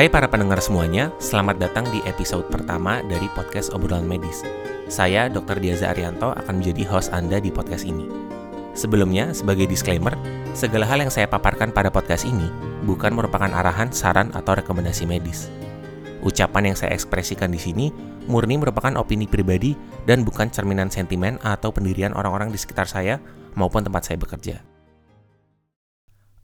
Hai para pendengar semuanya, selamat datang di episode pertama dari podcast Obrolan Medis. Saya Dr. Diaza Arianto akan menjadi host Anda di podcast ini. Sebelumnya, sebagai disclaimer, segala hal yang saya paparkan pada podcast ini bukan merupakan arahan, saran, atau rekomendasi medis. Ucapan yang saya ekspresikan di sini murni merupakan opini pribadi dan bukan cerminan sentimen atau pendirian orang-orang di sekitar saya maupun tempat saya bekerja.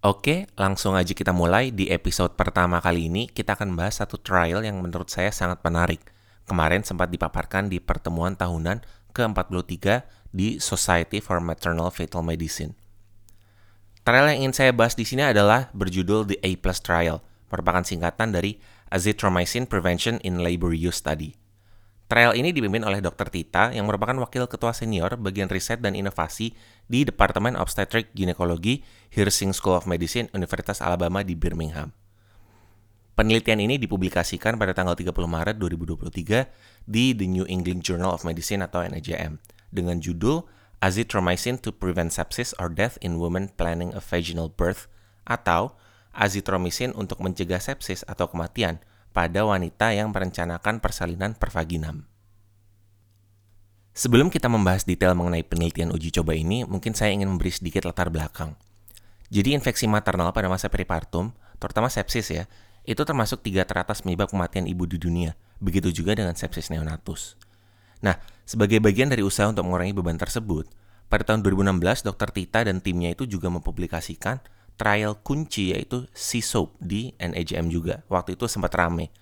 Oke, langsung aja kita mulai di episode pertama kali ini. Kita akan bahas satu trial yang menurut saya sangat menarik. Kemarin sempat dipaparkan di pertemuan tahunan ke-43 di Society for Maternal Fetal Medicine. Trial yang ingin saya bahas di sini adalah berjudul The A Plus Trial, merupakan singkatan dari Azithromycin Prevention in Labor Use Study. Trial ini dipimpin oleh Dr. Tita yang merupakan wakil ketua senior bagian riset dan inovasi di Departemen Obstetric Ginekologi Hirsing School of Medicine Universitas Alabama di Birmingham. Penelitian ini dipublikasikan pada tanggal 30 Maret 2023 di The New England Journal of Medicine atau NEJM dengan judul Azithromycin to Prevent Sepsis or Death in Women Planning a Vaginal Birth atau Azithromycin untuk mencegah sepsis atau kematian pada wanita yang merencanakan persalinan pervaginam. Sebelum kita membahas detail mengenai penelitian uji coba ini, mungkin saya ingin memberi sedikit latar belakang. Jadi infeksi maternal pada masa peripartum, terutama sepsis ya, itu termasuk tiga teratas penyebab kematian ibu di dunia. Begitu juga dengan sepsis neonatus. Nah, sebagai bagian dari usaha untuk mengurangi beban tersebut, pada tahun 2016 Dr. Tita dan timnya itu juga mempublikasikan trial kunci yaitu C-SOAP di NEJM juga. Waktu itu sempat rame.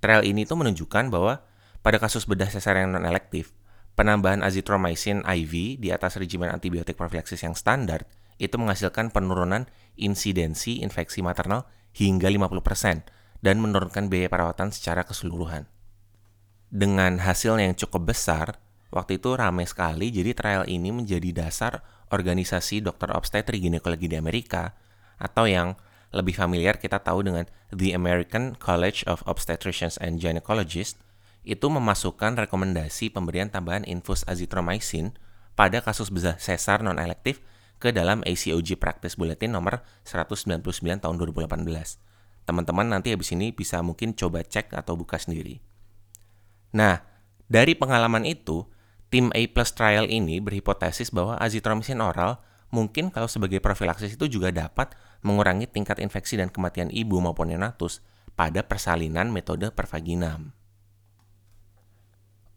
Trial ini tuh menunjukkan bahwa pada kasus bedah sesar yang non-elektif, penambahan azithromycin IV di atas regimen antibiotik profilaksis yang standar itu menghasilkan penurunan insidensi infeksi maternal hingga 50% dan menurunkan biaya perawatan secara keseluruhan. Dengan hasil yang cukup besar, waktu itu ramai sekali jadi trial ini menjadi dasar organisasi dokter obstetri ginekologi di Amerika atau yang lebih familiar kita tahu dengan The American College of Obstetricians and Gynecologists itu memasukkan rekomendasi pemberian tambahan infus azithromycin pada kasus besar sesar non-elektif ke dalam ACOG Practice Bulletin nomor 199 tahun 2018. Teman-teman nanti habis ini bisa mungkin coba cek atau buka sendiri. Nah, dari pengalaman itu, tim A plus trial ini berhipotesis bahwa azithromycin oral mungkin kalau sebagai profilaksis itu juga dapat mengurangi tingkat infeksi dan kematian ibu maupun neonatus pada persalinan metode pervaginam.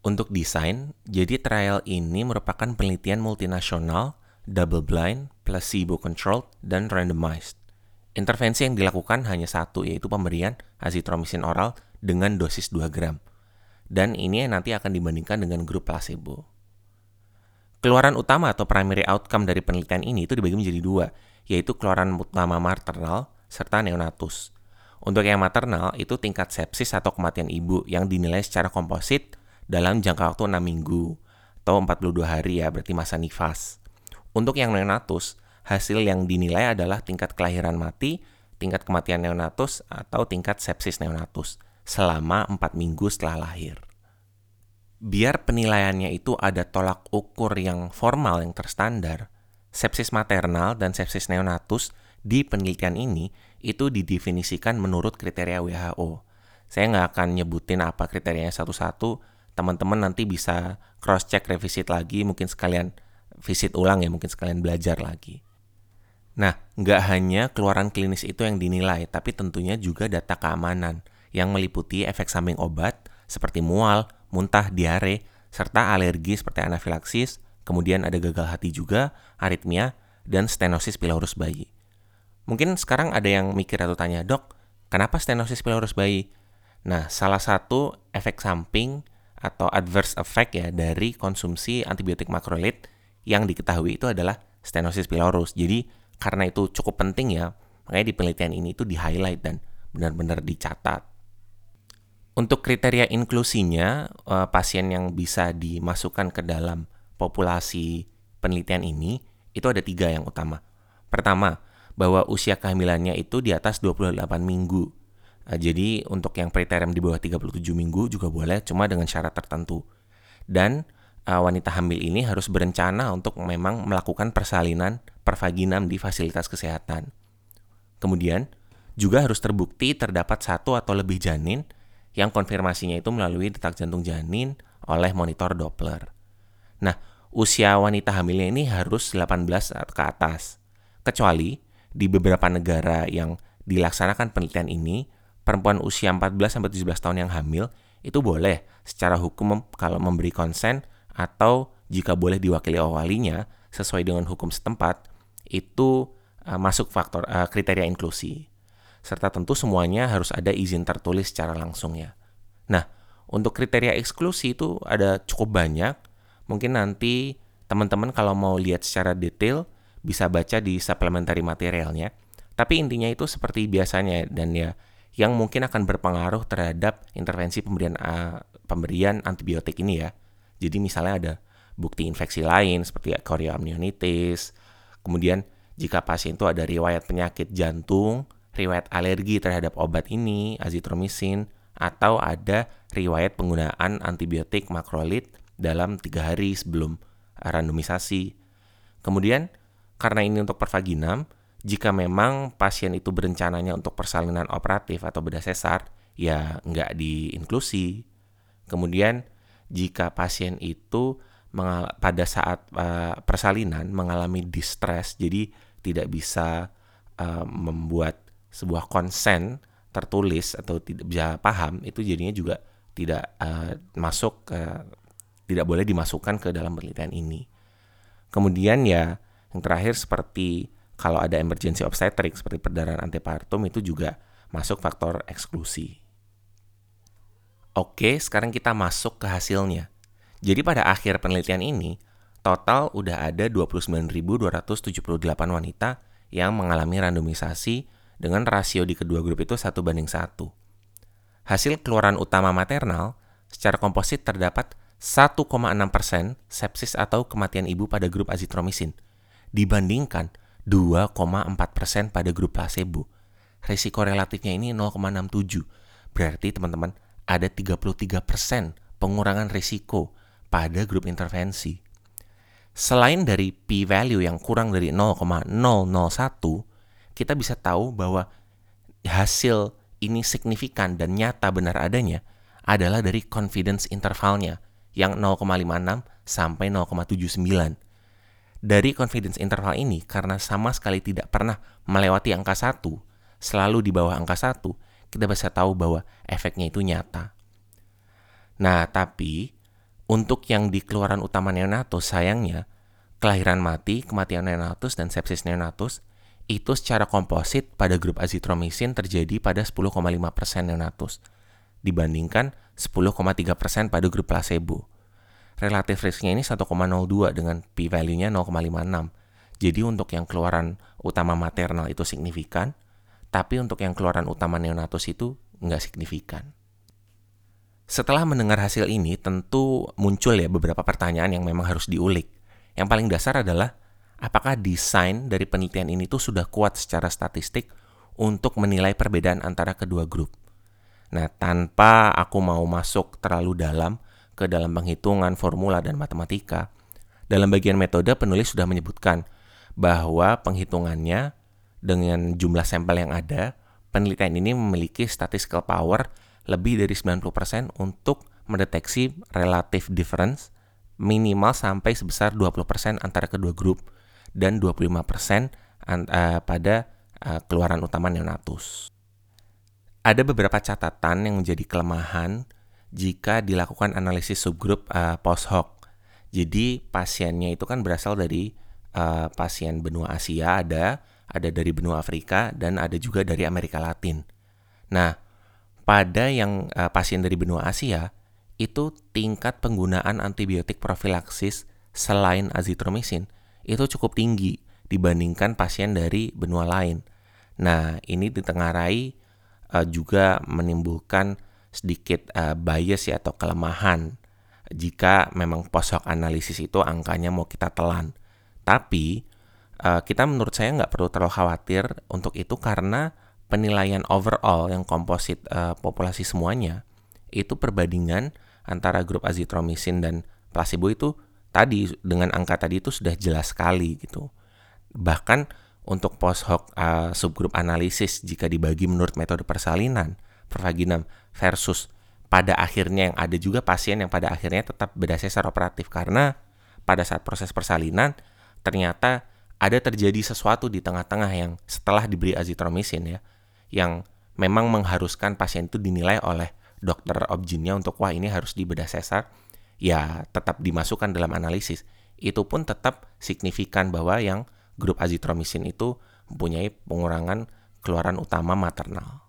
Untuk desain, jadi trial ini merupakan penelitian multinasional, double blind, placebo controlled, dan randomized. Intervensi yang dilakukan hanya satu, yaitu pemberian azithromycin oral dengan dosis 2 gram dan ini nanti akan dibandingkan dengan grup placebo. Keluaran utama atau primary outcome dari penelitian ini itu dibagi menjadi dua, yaitu keluaran utama maternal serta neonatus. Untuk yang maternal itu tingkat sepsis atau kematian ibu yang dinilai secara komposit dalam jangka waktu 6 minggu atau 42 hari ya, berarti masa nifas. Untuk yang neonatus, hasil yang dinilai adalah tingkat kelahiran mati, tingkat kematian neonatus, atau tingkat sepsis neonatus selama 4 minggu setelah lahir. Biar penilaiannya itu ada tolak ukur yang formal yang terstandar, sepsis maternal dan sepsis neonatus di penelitian ini itu didefinisikan menurut kriteria WHO. Saya nggak akan nyebutin apa kriterianya satu-satu, teman-teman nanti bisa cross-check revisit lagi, mungkin sekalian visit ulang ya, mungkin sekalian belajar lagi. Nah, nggak hanya keluaran klinis itu yang dinilai, tapi tentunya juga data keamanan yang meliputi efek samping obat seperti mual, muntah, diare, serta alergi seperti anafilaksis, kemudian ada gagal hati juga, aritmia, dan stenosis pilorus bayi. Mungkin sekarang ada yang mikir atau tanya, dok, kenapa stenosis pilorus bayi? Nah, salah satu efek samping atau adverse effect ya dari konsumsi antibiotik makrolit yang diketahui itu adalah stenosis pilorus. Jadi karena itu cukup penting ya, makanya di penelitian ini itu di-highlight dan benar-benar dicatat. Untuk kriteria inklusinya, uh, pasien yang bisa dimasukkan ke dalam populasi penelitian ini, itu ada tiga yang utama. Pertama, bahwa usia kehamilannya itu di atas 28 minggu. Uh, jadi untuk yang preterm di bawah 37 minggu juga boleh, cuma dengan syarat tertentu. Dan uh, wanita hamil ini harus berencana untuk memang melakukan persalinan pervaginam di fasilitas kesehatan. Kemudian, juga harus terbukti terdapat satu atau lebih janin yang konfirmasinya itu melalui detak jantung janin oleh monitor Doppler. Nah, usia wanita hamilnya ini harus 18 ke atas. Kecuali di beberapa negara yang dilaksanakan penelitian ini, perempuan usia 14 sampai 17 tahun yang hamil itu boleh secara hukum kalau memberi konsen atau jika boleh diwakili walinya sesuai dengan hukum setempat itu uh, masuk faktor uh, kriteria inklusi serta tentu semuanya harus ada izin tertulis secara langsung ya. Nah, untuk kriteria eksklusi itu ada cukup banyak. Mungkin nanti teman-teman kalau mau lihat secara detail bisa baca di supplementary materialnya. Tapi intinya itu seperti biasanya dan ya yang mungkin akan berpengaruh terhadap intervensi pemberian uh, pemberian antibiotik ini ya. Jadi misalnya ada bukti infeksi lain seperti chorioamnionitis. Kemudian jika pasien itu ada riwayat penyakit jantung riwayat alergi terhadap obat ini, azitromisin, atau ada riwayat penggunaan antibiotik makrolid dalam tiga hari sebelum randomisasi. Kemudian, karena ini untuk pervaginam, jika memang pasien itu berencananya untuk persalinan operatif atau bedah sesar, ya nggak diinklusi. Kemudian, jika pasien itu pada saat uh, persalinan mengalami distress, jadi tidak bisa uh, membuat sebuah konsen tertulis atau tidak bisa paham itu jadinya juga tidak uh, masuk ke tidak boleh dimasukkan ke dalam penelitian ini. Kemudian ya yang terakhir seperti kalau ada emergency obstetric seperti perdarahan antepartum itu juga masuk faktor eksklusi. Oke, sekarang kita masuk ke hasilnya. Jadi pada akhir penelitian ini, total udah ada 29.278 wanita yang mengalami randomisasi dengan rasio di kedua grup itu satu banding satu. Hasil keluaran utama maternal secara komposit terdapat 1,6% sepsis atau kematian ibu pada grup azitromisin dibandingkan 2,4% pada grup placebo. Risiko relatifnya ini 0,67. Berarti teman-teman ada 33% pengurangan risiko pada grup intervensi. Selain dari p-value yang kurang dari 0,001, kita bisa tahu bahwa hasil ini signifikan dan nyata benar adanya adalah dari confidence intervalnya yang 0,56 sampai 0,79. Dari confidence interval ini karena sama sekali tidak pernah melewati angka 1, selalu di bawah angka 1, kita bisa tahu bahwa efeknya itu nyata. Nah, tapi untuk yang di keluaran utama neonatus sayangnya kelahiran mati, kematian neonatus dan sepsis neonatus itu secara komposit pada grup azitromisin terjadi pada 10,5% neonatus dibandingkan 10,3% pada grup placebo. Relatif risknya ini 1,02 dengan p-value-nya 0,56. Jadi untuk yang keluaran utama maternal itu signifikan, tapi untuk yang keluaran utama neonatus itu nggak signifikan. Setelah mendengar hasil ini, tentu muncul ya beberapa pertanyaan yang memang harus diulik. Yang paling dasar adalah, apakah desain dari penelitian ini tuh sudah kuat secara statistik untuk menilai perbedaan antara kedua grup. Nah, tanpa aku mau masuk terlalu dalam ke dalam penghitungan formula dan matematika, dalam bagian metode penulis sudah menyebutkan bahwa penghitungannya dengan jumlah sampel yang ada, penelitian ini memiliki statistical power lebih dari 90% untuk mendeteksi relative difference minimal sampai sebesar 20% antara kedua grup dan 25% uh, pada uh, keluaran utama neonatus. Ada beberapa catatan yang menjadi kelemahan jika dilakukan analisis subgrup uh, post hoc. Jadi pasiennya itu kan berasal dari pasien benua Asia ada, ada dari benua Afrika dan ada juga dari Amerika Latin. Nah, pada yang uh, pasien dari benua Asia itu tingkat penggunaan antibiotik profilaksis selain azitromisin itu cukup tinggi dibandingkan pasien dari benua lain. Nah, ini ditengarai uh, juga menimbulkan sedikit uh, bias ya atau kelemahan jika memang posok analisis itu angkanya mau kita telan. Tapi uh, kita menurut saya nggak perlu terlalu khawatir untuk itu karena penilaian overall yang komposit uh, populasi semuanya itu perbandingan antara grup azitromisin dan placebo itu tadi dengan angka tadi itu sudah jelas sekali gitu. Bahkan untuk post hoc uh, subgrup analisis jika dibagi menurut metode persalinan pervaginam versus pada akhirnya yang ada juga pasien yang pada akhirnya tetap berdasar operatif karena pada saat proses persalinan ternyata ada terjadi sesuatu di tengah-tengah yang setelah diberi azitromisin ya yang memang mengharuskan pasien itu dinilai oleh dokter objinnya untuk wah ini harus dibedah sesar ya tetap dimasukkan dalam analisis itu pun tetap signifikan bahwa yang grup azitromisin itu mempunyai pengurangan keluaran utama maternal.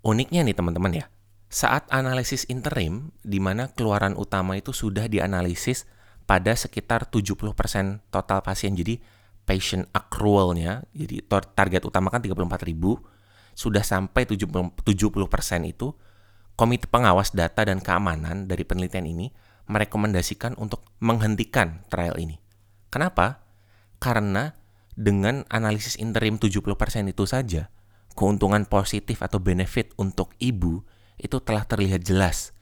Uniknya nih teman-teman ya, saat analisis interim di mana keluaran utama itu sudah dianalisis pada sekitar 70% total pasien. Jadi patient accrualnya, jadi target utama kan 34 ribu, sudah sampai 70%, 70% itu Komite Pengawas Data dan Keamanan dari penelitian ini merekomendasikan untuk menghentikan trial ini. Kenapa? Karena dengan analisis interim 70% itu saja, keuntungan positif atau benefit untuk ibu itu telah terlihat jelas.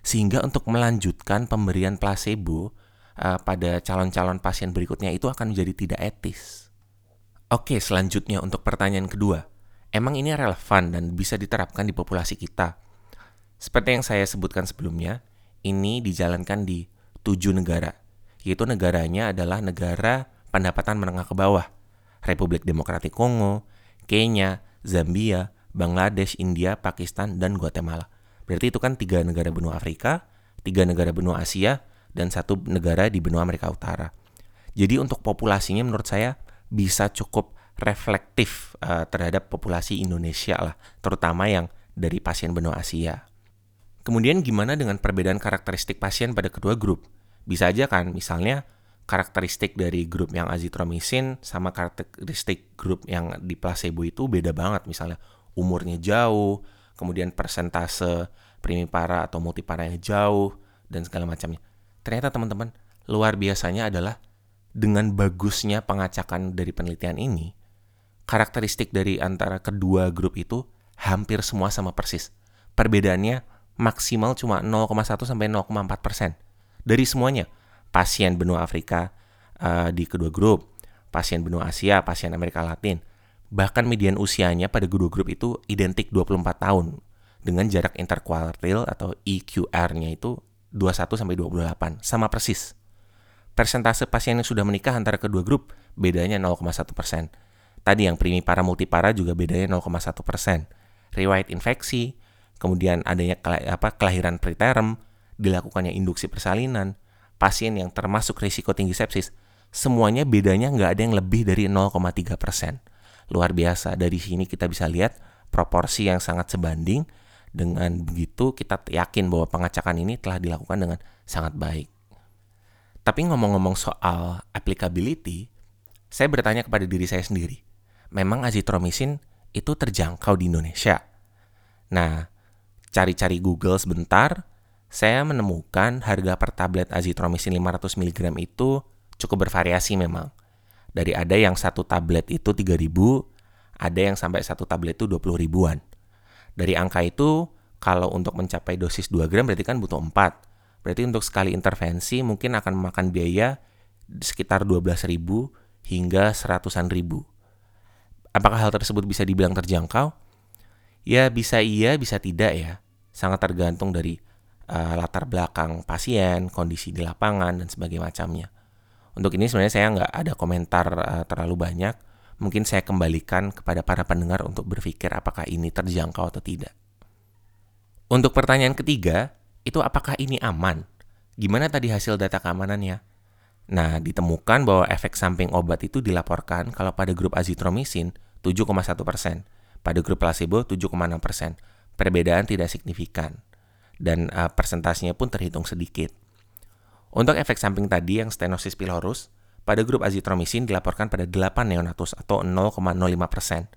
Sehingga untuk melanjutkan pemberian placebo uh, pada calon-calon pasien berikutnya itu akan menjadi tidak etis. Oke, selanjutnya untuk pertanyaan kedua. Emang ini relevan dan bisa diterapkan di populasi kita? Seperti yang saya sebutkan sebelumnya, ini dijalankan di tujuh negara, yaitu negaranya adalah negara pendapatan menengah ke bawah. Republik Demokratik Kongo, Kenya, Zambia, Bangladesh, India, Pakistan, dan Guatemala. Berarti itu kan tiga negara benua Afrika, tiga negara benua Asia, dan satu negara di benua Amerika Utara. Jadi untuk populasinya menurut saya bisa cukup reflektif uh, terhadap populasi Indonesia lah, terutama yang dari pasien benua Asia. Kemudian gimana dengan perbedaan karakteristik pasien pada kedua grup? Bisa aja kan, misalnya karakteristik dari grup yang azitromisin sama karakteristik grup yang di placebo itu beda banget. Misalnya umurnya jauh kemudian persentase primipara atau multipara yang jauh dan segala macamnya. Ternyata teman-teman luar biasanya adalah dengan bagusnya pengacakan dari penelitian ini karakteristik dari antara kedua grup itu hampir semua sama persis. Perbedaannya maksimal cuma 0,1 sampai 0,4 persen dari semuanya pasien benua Afrika uh, di kedua grup, pasien benua Asia, pasien Amerika Latin. Bahkan median usianya pada kedua grup itu identik 24 tahun dengan jarak interkuartil atau EQR-nya itu 21 sampai 28, sama persis. Persentase pasien yang sudah menikah antara kedua grup bedanya 0,1 persen. Tadi yang primipara multipara juga bedanya 0,1 persen. Riwayat infeksi, kemudian adanya apa kelahiran preterm, dilakukannya induksi persalinan, pasien yang termasuk risiko tinggi sepsis, semuanya bedanya nggak ada yang lebih dari 0,3 persen. Luar biasa, dari sini kita bisa lihat proporsi yang sangat sebanding. Dengan begitu kita yakin bahwa pengacakan ini telah dilakukan dengan sangat baik. Tapi ngomong-ngomong soal applicability, saya bertanya kepada diri saya sendiri. Memang azitromisin itu terjangkau di Indonesia? Nah, cari-cari Google sebentar, saya menemukan harga per tablet azitromisin 500 mg itu cukup bervariasi memang. Dari ada yang satu tablet itu 3000, ada yang sampai satu tablet itu 20 ribuan. Dari angka itu, kalau untuk mencapai dosis 2 gram berarti kan butuh 4. Berarti untuk sekali intervensi mungkin akan memakan biaya sekitar 12 ribu hingga seratusan ribu. Apakah hal tersebut bisa dibilang terjangkau? Ya bisa iya, bisa tidak ya. Sangat tergantung dari uh, latar belakang pasien, kondisi di lapangan, dan sebagainya macamnya. Untuk ini sebenarnya saya nggak ada komentar uh, terlalu banyak. Mungkin saya kembalikan kepada para pendengar untuk berpikir apakah ini terjangkau atau tidak. Untuk pertanyaan ketiga, itu apakah ini aman? Gimana tadi hasil data keamanannya? Nah, ditemukan bahwa efek samping obat itu dilaporkan kalau pada grup azitromisin 7,1%, pada grup placebo 7,6%. Perbedaan tidak signifikan dan uh, persentasenya pun terhitung sedikit. Untuk efek samping tadi yang stenosis pilorus, pada grup azitromisin dilaporkan pada 8 neonatus atau 0,05%.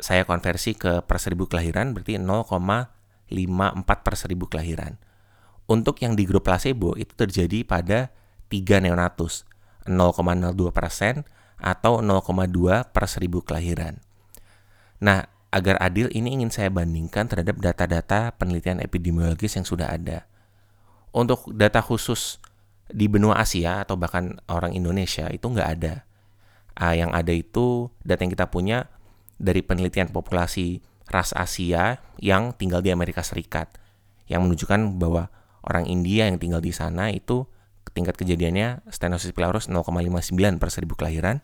Saya konversi ke per seribu kelahiran berarti 0,54 per seribu kelahiran. Untuk yang di grup placebo itu terjadi pada 3 neonatus, 0,02% atau 0,2 per seribu kelahiran. Nah, Agar adil, ini ingin saya bandingkan terhadap data-data penelitian epidemiologis yang sudah ada. Untuk data khusus di benua Asia atau bahkan orang Indonesia itu nggak ada. uh, yang ada itu data yang kita punya dari penelitian populasi ras Asia yang tinggal di Amerika Serikat yang menunjukkan bahwa orang India yang tinggal di sana itu tingkat kejadiannya stenosis pylorus 0,59 per seribu kelahiran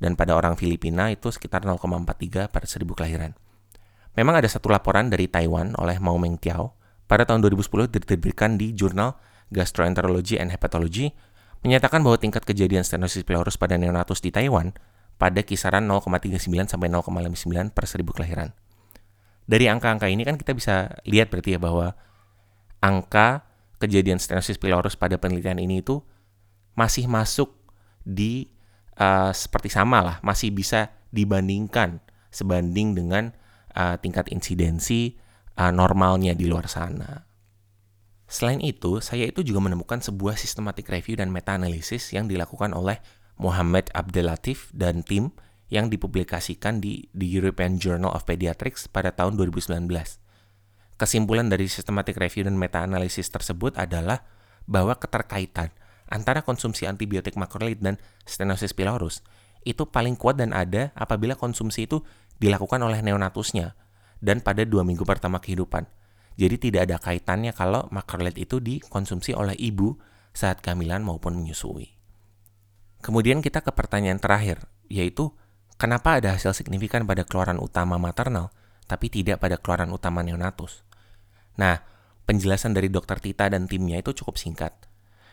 dan pada orang Filipina itu sekitar 0,43 per seribu kelahiran. Memang ada satu laporan dari Taiwan oleh Mao Meng Tiao pada tahun 2010 diterbitkan di jurnal Gastroenterology and Hepatology menyatakan bahwa tingkat kejadian stenosis pylorus pada neonatus di Taiwan pada kisaran 0,39 sampai 0,59 per seribu kelahiran. Dari angka-angka ini kan kita bisa lihat berarti ya bahwa angka kejadian stenosis pylorus pada penelitian ini itu masih masuk di uh, seperti sama lah, masih bisa dibandingkan sebanding dengan uh, tingkat insidensi uh, normalnya di luar sana. Selain itu, saya itu juga menemukan sebuah systematic review dan meta-analisis yang dilakukan oleh Muhammad Abdelatif dan tim yang dipublikasikan di, di European Journal of Pediatrics pada tahun 2019. Kesimpulan dari systematic review dan meta-analisis tersebut adalah bahwa keterkaitan antara konsumsi antibiotik macrolide dan stenosis pylorus itu paling kuat dan ada apabila konsumsi itu dilakukan oleh neonatusnya dan pada dua minggu pertama kehidupan – jadi tidak ada kaitannya kalau macrolide itu dikonsumsi oleh ibu saat kehamilan maupun menyusui. Kemudian kita ke pertanyaan terakhir, yaitu kenapa ada hasil signifikan pada keluaran utama maternal, tapi tidak pada keluaran utama neonatus? Nah, penjelasan dari dokter Tita dan timnya itu cukup singkat.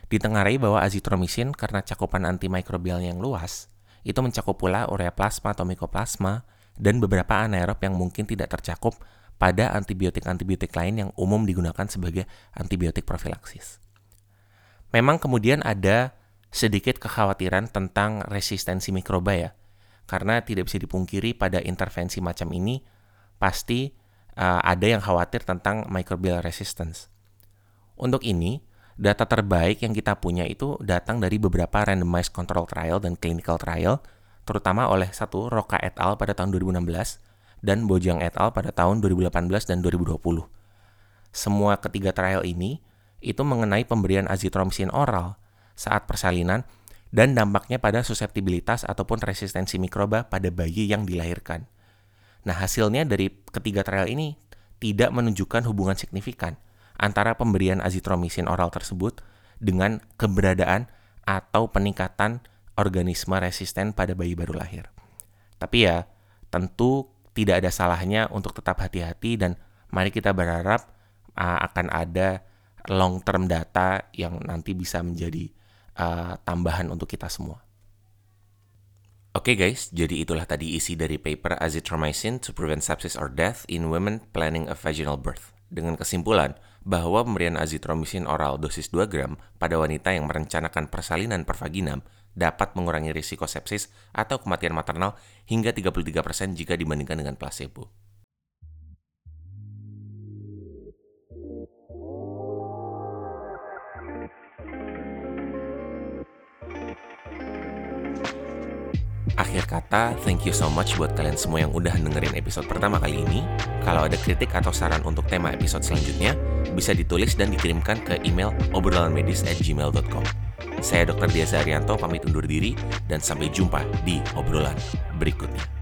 Ditengarai bahwa azitromisin karena cakupan antimikrobial yang luas, itu mencakup pula ureaplasma atau mycoplasma, dan beberapa anaerob yang mungkin tidak tercakup pada antibiotik-antibiotik lain yang umum digunakan sebagai antibiotik profilaksis. Memang kemudian ada sedikit kekhawatiran tentang resistensi mikroba ya, karena tidak bisa dipungkiri pada intervensi macam ini pasti uh, ada yang khawatir tentang microbial resistance. Untuk ini, data terbaik yang kita punya itu datang dari beberapa randomized control trial dan clinical trial, terutama oleh satu Roca et al. pada tahun 2016 dan Bojang et al. pada tahun 2018 dan 2020. Semua ketiga trial ini itu mengenai pemberian azitromisin oral saat persalinan dan dampaknya pada suseptibilitas ataupun resistensi mikroba pada bayi yang dilahirkan. Nah, hasilnya dari ketiga trial ini tidak menunjukkan hubungan signifikan antara pemberian azitromisin oral tersebut dengan keberadaan atau peningkatan organisme resisten pada bayi baru lahir. Tapi ya, tentu tidak ada salahnya untuk tetap hati-hati dan mari kita berharap uh, akan ada long term data yang nanti bisa menjadi uh, tambahan untuk kita semua. Oke okay guys, jadi itulah tadi isi dari paper Azithromycin to prevent sepsis or death in women planning a vaginal birth. Dengan kesimpulan bahwa pemberian azithromycin oral dosis 2 gram pada wanita yang merencanakan persalinan per vaginam dapat mengurangi risiko sepsis atau kematian maternal hingga 33% jika dibandingkan dengan placebo. Kata, thank you so much buat kalian semua yang udah dengerin episode pertama kali ini. Kalau ada kritik atau saran untuk tema episode selanjutnya, bisa ditulis dan dikirimkan ke email obrolanmedis@gmail.com. Saya Dr. Diaz Arianto pamit undur diri dan sampai jumpa di obrolan berikutnya.